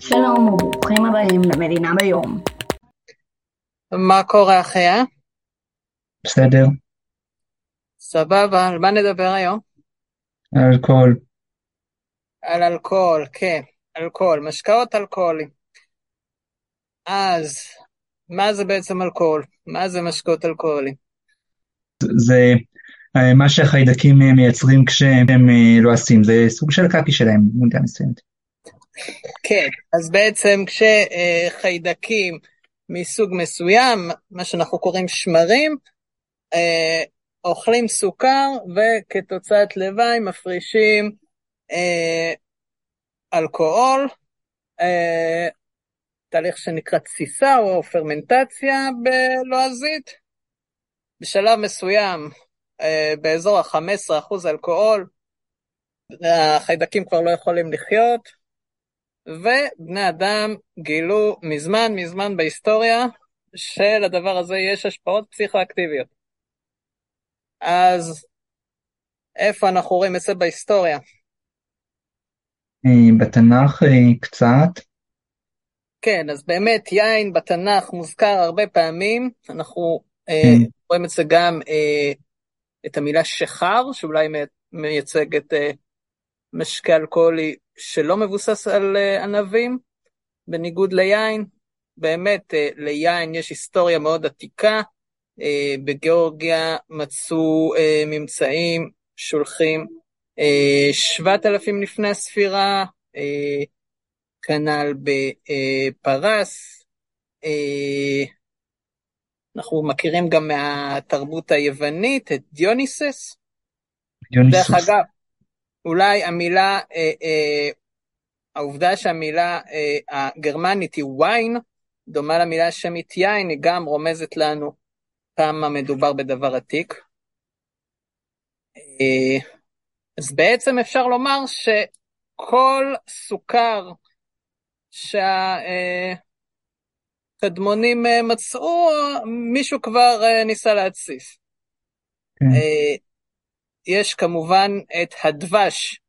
שלום וברוכים הבאים למדינה ביום. מה קורה אחיה? בסדר, סבבה, על מה נדבר היום? אלכוהול. על אלכוהול, כן, אלכוהול, משקאות אלכוהולים. אז, מה זה בעצם אלכוהול? מה זה משקאות אלכוהולים? זה אה, מה שהחיידקים אה, מייצרים כשהם אה, לועסים, זה סוג של קקי שלהם במידה מסוימת. כן, אז בעצם כשחיידקים מסוג מסוים, מה שאנחנו קוראים שמרים, אה, אוכלים סוכר וכתוצאת לוואי מפרישים אה, אלכוהול, אה, תהליך שנקרא תסיסה או פרמנטציה בלועזית. בשלב מסוים, באזור ה-15% אלכוהול, החיידקים כבר לא יכולים לחיות, ובני אדם גילו מזמן מזמן בהיסטוריה שלדבר הזה יש השפעות פסיכואקטיביות. אז איפה אנחנו רואים את זה בהיסטוריה? אה, בתנ"ך אה, קצת, כן, אז באמת יין בתנ"ך מוזכר הרבה פעמים, אנחנו אה, כן. רואים את זה גם אה, את המילה שכר, שאולי מי- מייצגת אה, משקה אלכוהולי שלא מבוסס על אה, ענבים, בניגוד ליין. באמת, אה, ליין יש היסטוריה מאוד עתיקה. אה, בגיאורגיה מצאו ממצאים שהולכים אה, 7,000 לפני הספירה, כנ"ל בפרס. אנחנו מכירים גם מהתרבות היוונית את דיוניסס. דרך דיוניסוס. אגב, אולי המילה, אה, אה, העובדה שהמילה אה, הגרמנית היא ויין, דומה למילה השמית יין, היא גם רומזת לנו כמה מדובר בדבר עתיק. אה, אז בעצם אפשר לומר שכל סוכר שהקדמונים אה, מצאו, מישהו כבר אה, ניסה להתסיס. כן. יש כמובן את הדבש,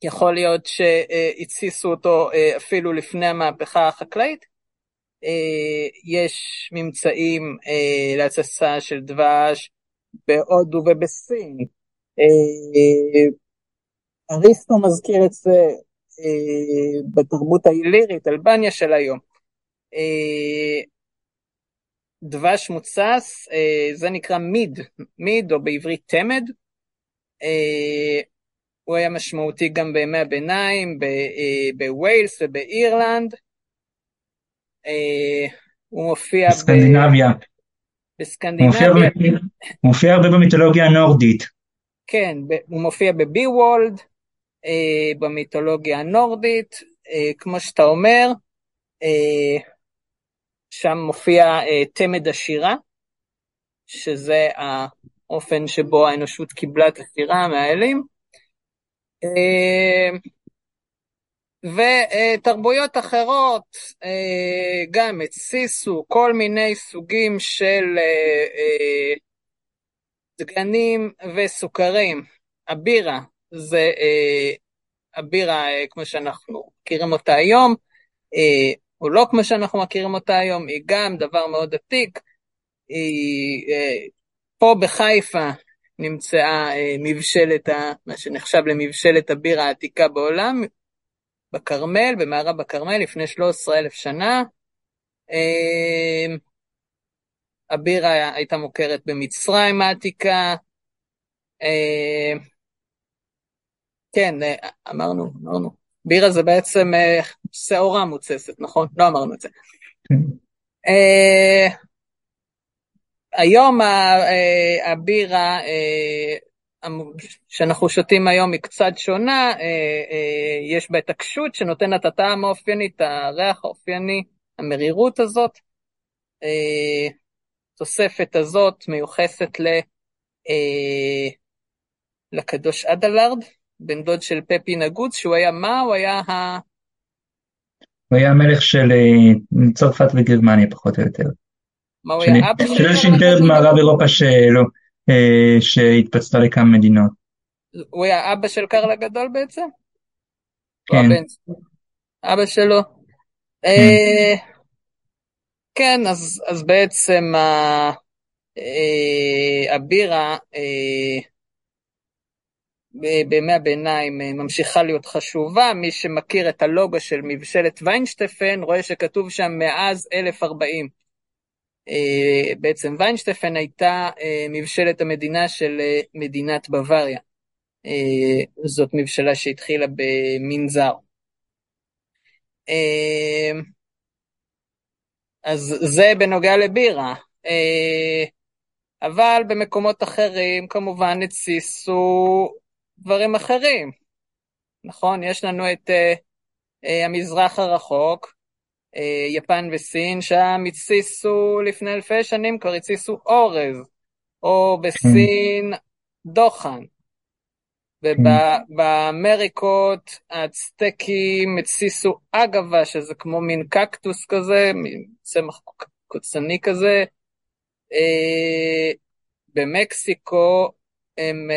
שיכול להיות שהתסיסו אותו אה, אפילו לפני המהפכה החקלאית. אה, יש ממצאים אה, להתססה של דבש בהודו ובסין. אריסטו מזכיר את זה בתרבות האילירית, אלבניה של היום. דבש מוצס, אה, זה נקרא מיד, מיד או בעברית תמד. אה, הוא היה משמעותי גם בימי הביניים, אה, בווילס ובאירלנד. הוא מופיע ב- בסקנדינביה. הוא מופיע בסקנדינביה, הוא מופיע הרבה במיתולוגיה הנורדית. כן, הוא מופיע בבי וולד, במיתולוגיה הנורדית, כמו שאתה אומר, שם מופיע אה, תמד השירה, שזה האופן שבו האנושות קיבלה את השירה מהאלים. אה, ותרבויות אחרות אה, גם התסיסו כל מיני סוגים של דגנים וסוכרים. הבירה זה הבירה כמו שאנחנו מכירים אותה היום, או לא כמו שאנחנו מכירים אותה היום, היא גם דבר מאוד עתיק. היא, אה, פה בחיפה נמצאה אה, מבשלת, ה, מה שנחשב למבשלת הבירה העתיקה בעולם, בכרמל, במערב הכרמל, לפני 13 אלף שנה. אה, הבירה הייתה מוכרת במצרים העתיקה. כן, אמרנו, אמרנו. בירה זה בעצם אה, שעורה מוצסת, נכון? לא אמרנו את זה. כן. אה, היום אה, הבירה שאנחנו שותים היום היא קצת שונה, יש בה את הקשות שנותן את הטעם האופייני, את הריח האופייני, המרירות הזאת. התוספת הזאת מיוחסת ל, לקדוש אדלרד, בן דוד של פפי נגוץ, שהוא היה מה? הוא היה ה... הוא היה המלך של אה, צרפת וגרמניה פחות או יותר. מה הוא היה? אבא של אימפריה הגדול? במערב אירופה שלא, אה, שהתפצלה לכמה מדינות. הוא היה אבא של קרל הגדול בעצם? כן. אבא שלו. אה, כן, אז, אז בעצם הבירה בימי הביניים אה, ממשיכה להיות חשובה. מי שמכיר את הלוגו של מבשלת ויינשטפן רואה שכתוב שם מאז 1040. אה, בעצם ויינשטפן הייתה אה, מבשלת המדינה של מדינת בוואריה. זאת מבשלה שהתחילה במנזר. אז זה בנוגע לבירה. אבל במקומות אחרים כמובן התסיסו דברים אחרים. נכון? יש לנו את אה, אה, המזרח הרחוק, אה, יפן וסין, שם התסיסו לפני אלפי שנים, כבר התסיסו אורז, או בסין דוחן. ובאמריקות האצטקים התסיסו אגבה, שזה כמו מין קקטוס כזה, מין צמח קוצני כזה. במקסיקו הם,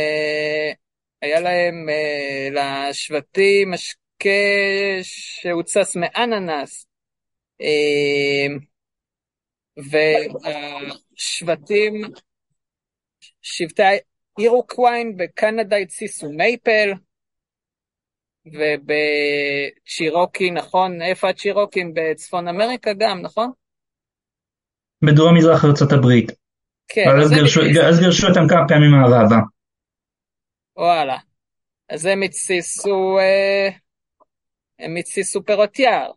היה להם אה, לשבטים משקה שהוצס מאננס. אה, והשבטים, שבטי אירוקוויין בקנדה התסיסו מייפל, ובצ'ירוקי, נכון? איפה הצ'ירוקים? בצפון אמריקה גם, נכון? בדרום מזרח ארצות הברית. כן, אבל אז התסיסו. אז גירשו אותם כמה פעמים מערבה. וואלה. אז הם התסיסו, אה, הם התסיסו פירות יער,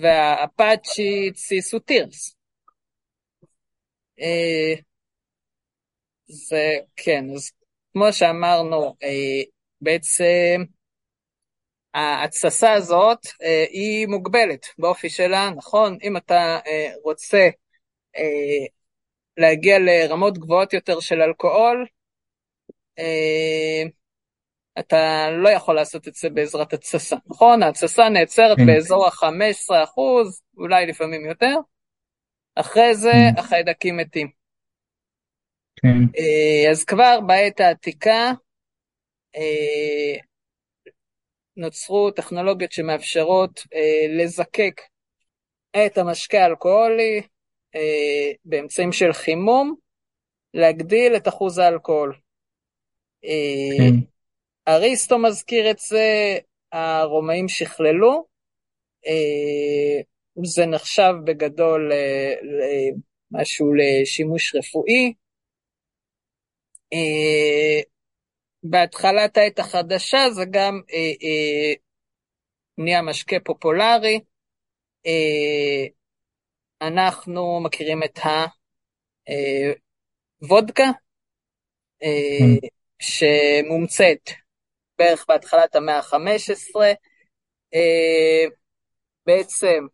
והאפאצ'י התסיסו תירס. אה, זה, כן, אז כמו שאמרנו, אה, בעצם ההתססה הזאת היא מוגבלת באופי שלה, נכון? אם אתה רוצה להגיע לרמות גבוהות יותר של אלכוהול, אתה לא יכול לעשות את זה בעזרת התססה, נכון? ההתססה נעצרת כן. באזור ה-15 אחוז, אולי לפעמים יותר. אחרי זה כן. החיידקים מתים. כן. אה, אז כבר בעת העתיקה אה, נוצרו טכנולוגיות שמאפשרות אה, לזקק את המשקה האלכוהולי אה, באמצעים של חימום, להגדיל את אחוז האלכוהול. אה, כן. אריסטו מזכיר את זה, הרומאים שכללו, אה, זה נחשב בגדול אה, משהו לשימוש רפואי. אה, בהתחלת העת החדשה זה גם אה, אה, נהיה משקה פופולרי. אה, אנחנו מכירים את הוודקה, אה, כן. שמומצאת בערך בהתחלת המאה ה-15. אה, בעצם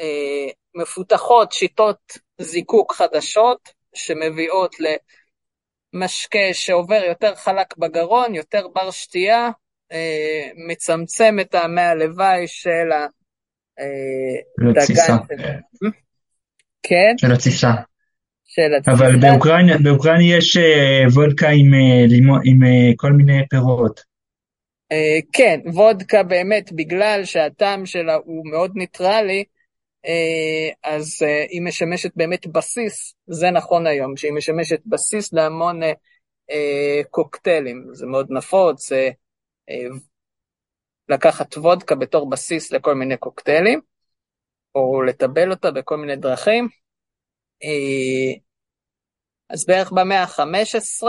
אה, מפותחות שיטות זיקוק חדשות שמביאות למשקה שעובר יותר חלק בגרון, יותר בר שתייה, אה, מצמצם את טעמי הלוואי של הדגן. לתסיסה. כן, של התסיסה. של. אבל באוקראינה, באוקראינה יש אה, וודקה עם, אה, לימו, עם אה, כל מיני פירות. כן, וודקה באמת, בגלל שהטעם שלה הוא מאוד ניטרלי, אז היא משמשת באמת בסיס, זה נכון היום, שהיא משמשת בסיס להמון קוקטיילים, זה מאוד נפוץ, לקחת וודקה בתור בסיס לכל מיני קוקטיילים, או לטבל אותה בכל מיני דרכים. אה, אז בערך במאה ה-15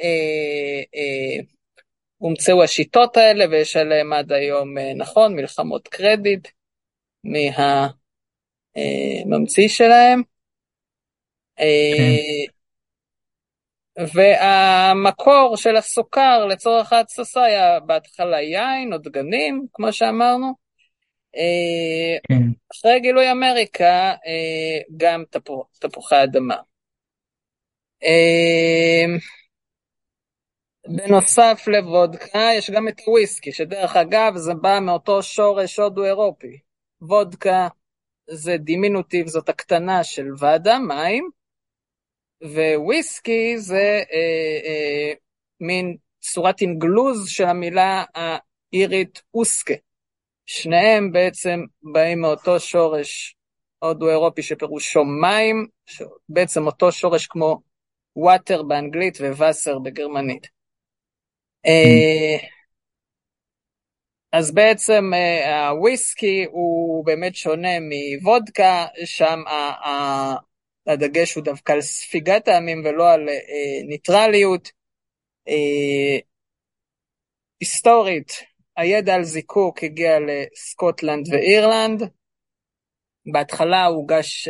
אה, אה, הומצאו השיטות האלה ויש עליהם עד היום, אה, נכון, מלחמות קרדיט מהממציא שלהם. אה, והמקור של הסוכר לצורך ההתססה היה בהתחלה יין או דגנים, כמו שאמרנו. אה, כן. אחרי גילוי אמריקה, אה, גם תפוח, תפוחי אדמה. אה, בנוסף לוודקה, יש גם את הוויסקי, שדרך אגב זה בא מאותו שורש הודו אירופי. וודקה זה דימינוטיב, זאת הקטנה של ודה, מים, וויסקי זה אה, אה, מין צורת אינגלוז של המילה אירית אוסקה. שניהם בעצם באים מאותו שורש הודו-אירופי שפירושו מים, בעצם אותו שורש כמו water באנגלית ווסר בגרמנית. Mm. אז בעצם הוויסקי הוא באמת שונה מוודקה, שם הדגש הוא דווקא על ספיגת טעמים ולא על ניטרליות. היסטורית, הידע על זיקוק הגיע לסקוטלנד ואירלנד. בהתחלה הוגש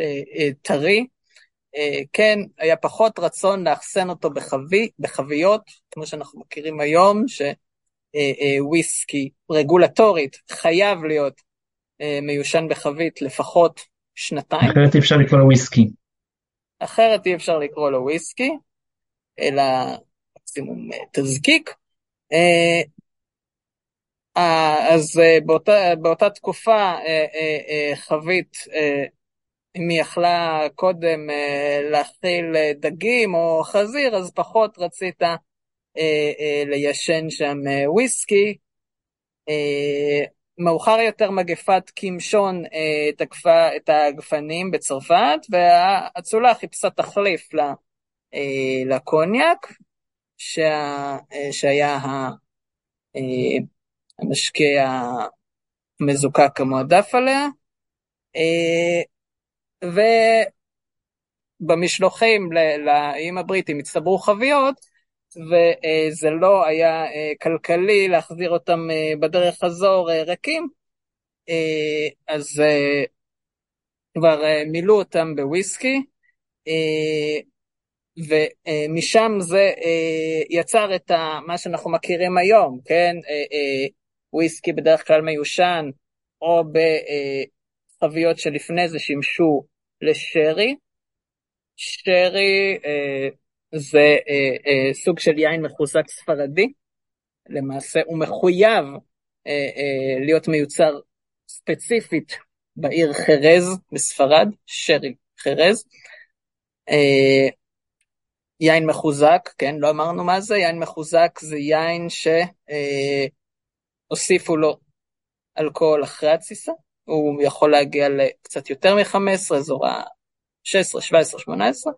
טרי, כן, היה פחות רצון לאחסן אותו בחבי, בחביות, כמו שאנחנו מכירים היום, שוויסקי רגולטורית חייב להיות מיושן בחבית לפחות שנתיים. אחרת אי אפשר לקרוא לו וויסקי. אחרת אי אפשר לקרוא לו וויסקי, אלא מקסימום תזקיק. אז באותה, באותה תקופה חבית אם היא יכלה קודם להכיל דגים או חזיר, אז פחות רצית ליישן שם וויסקי. מאוחר יותר מגפת קמשון תקפה את הגפנים בצרפת, והאצולה חיפשה תחליף לקוניאק, שהיה המשקה המזוקק המועדף עליה. ובמשלוחים לאיים הבריטים הצטברו חביות, וזה לא היה כלכלי להחזיר אותם בדרך חזור ריקים, אז כבר מילאו אותם בוויסקי, ומשם זה יצר את מה שאנחנו מכירים היום, כן? וויסקי בדרך כלל מיושן, או בחביות שלפני זה שימשו לשרי. שרי אה, זה אה, אה, סוג של יין מחוזק ספרדי, למעשה הוא מחויב אה, אה, להיות מיוצר ספציפית בעיר חרז בספרד, שרי חרז. אה, יין מחוזק, כן, לא אמרנו מה זה, יין מחוזק זה יין שהוסיפו אה, לו אלכוהול אחרי התסיסה, הוא יכול להגיע לקצת יותר מ-15, אזור ה-16, 17, 18.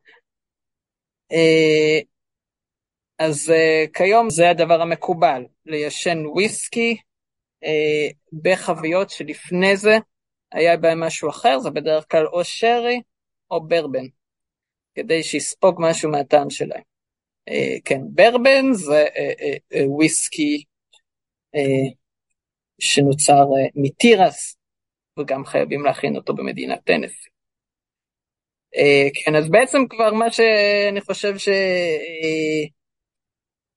אז uh, כיום זה הדבר המקובל, ליישן וויסקי uh, בחביות שלפני זה היה בהם משהו אחר, זה בדרך כלל או שרי או ברבן, כדי שיספוג משהו מהטעם שלהם. Uh, כן, ברבן זה וויסקי שנוצר מתירס, וגם חייבים להכין אותו במדינת טנסי. Uh, כן, אז בעצם כבר מה שאני חושב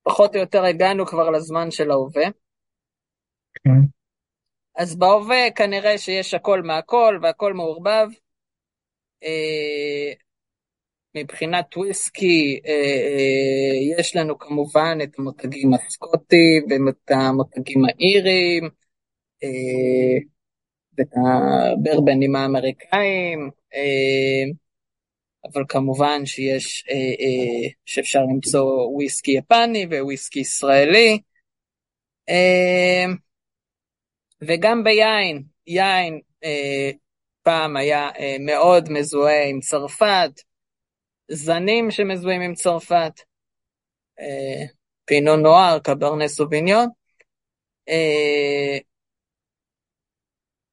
שפחות uh, או יותר הגענו כבר לזמן של ההווה. כן. אז בהווה כנראה שיש הכל מהכל והכל מעורבב. Uh, מבחינת וויסקי, יש לנו כמובן את המותגים הסקוטי ואת המותגים האירים. את הברבנים האמריקאים, אה, אבל כמובן שיש, אה, אה, שאפשר למצוא וויסקי יפני וויסקי ישראלי, וגם ביין, יין פעם היה מאוד מזוהה עם צרפת, זנים שמזוהים עם צרפת, פינו נואר, קברנה סוביניון,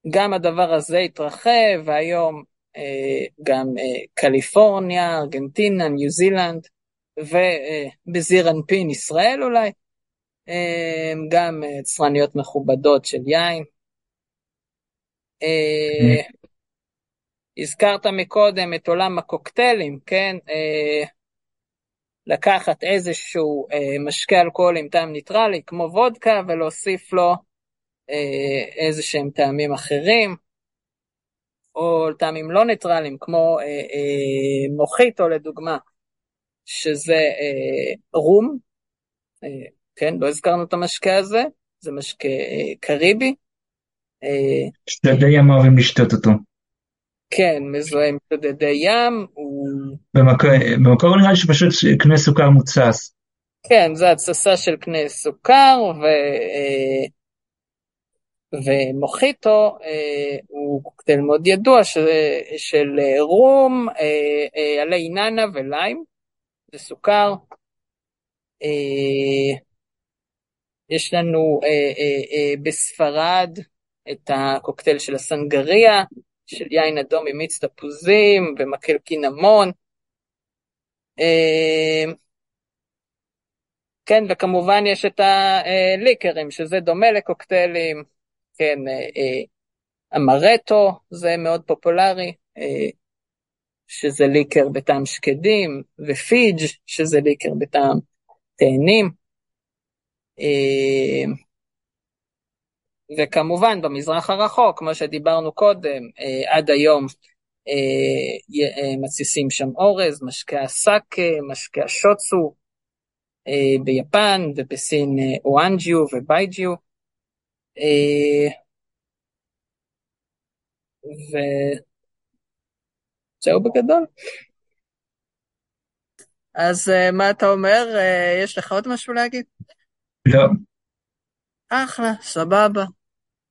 גם הדבר הזה התרחב, והיום אה, גם אה, קליפורניה, ארגנטינה, ניו זילנד, ובזיר אנפין ישראל אולי, אה, גם יצרניות מכובדות של יין. אה, הזכרת מקודם את עולם הקוקטיילים, כן? אה, לקחת איזשהו אה, משקה אלכוהול עם טעם ניטרלי, כמו וודקה, ולהוסיף לו אה, איזה שהם טעמים אחרים, או טעמים לא ניטרליים, כמו אה, אה, מוחיטו לדוגמה, שזה אה, רום, אה, כן, לא הזכרנו את המשקה הזה, זה משקה אה, קריבי. אה, שדדי ים אוהבים לשתות אותו. כן, מזוהה עם שדדי ים. הוא... במקור, במקור נראה לי שפשוט קנה סוכר מוצס. כן, זה התססה של קנה סוכר, ו... אה, ומוחיטו הוא קוקטייל מאוד ידוע של רום, עלי איננה וליים, זה סוכר. יש לנו בספרד את הקוקטייל של הסנגריה, של יין אדום עם מיץ תפוזים ומקל קינמון. כן, וכמובן יש את הליקרים, שזה דומה לקוקטיילים, כן, אמרטו זה מאוד פופולרי, שזה ליקר בטעם שקדים, ופיג' שזה ליקר בטעם תאנים. וכמובן במזרח הרחוק, כמו שדיברנו קודם, עד היום מתסיסים שם אורז, משקה הסאקה, משקה השוצו, ביפן ובסין אואנג'יו ובייג'יו. וזהו בגדול. אז מה אתה אומר? יש לך עוד משהו להגיד? לא. אחלה, סבבה.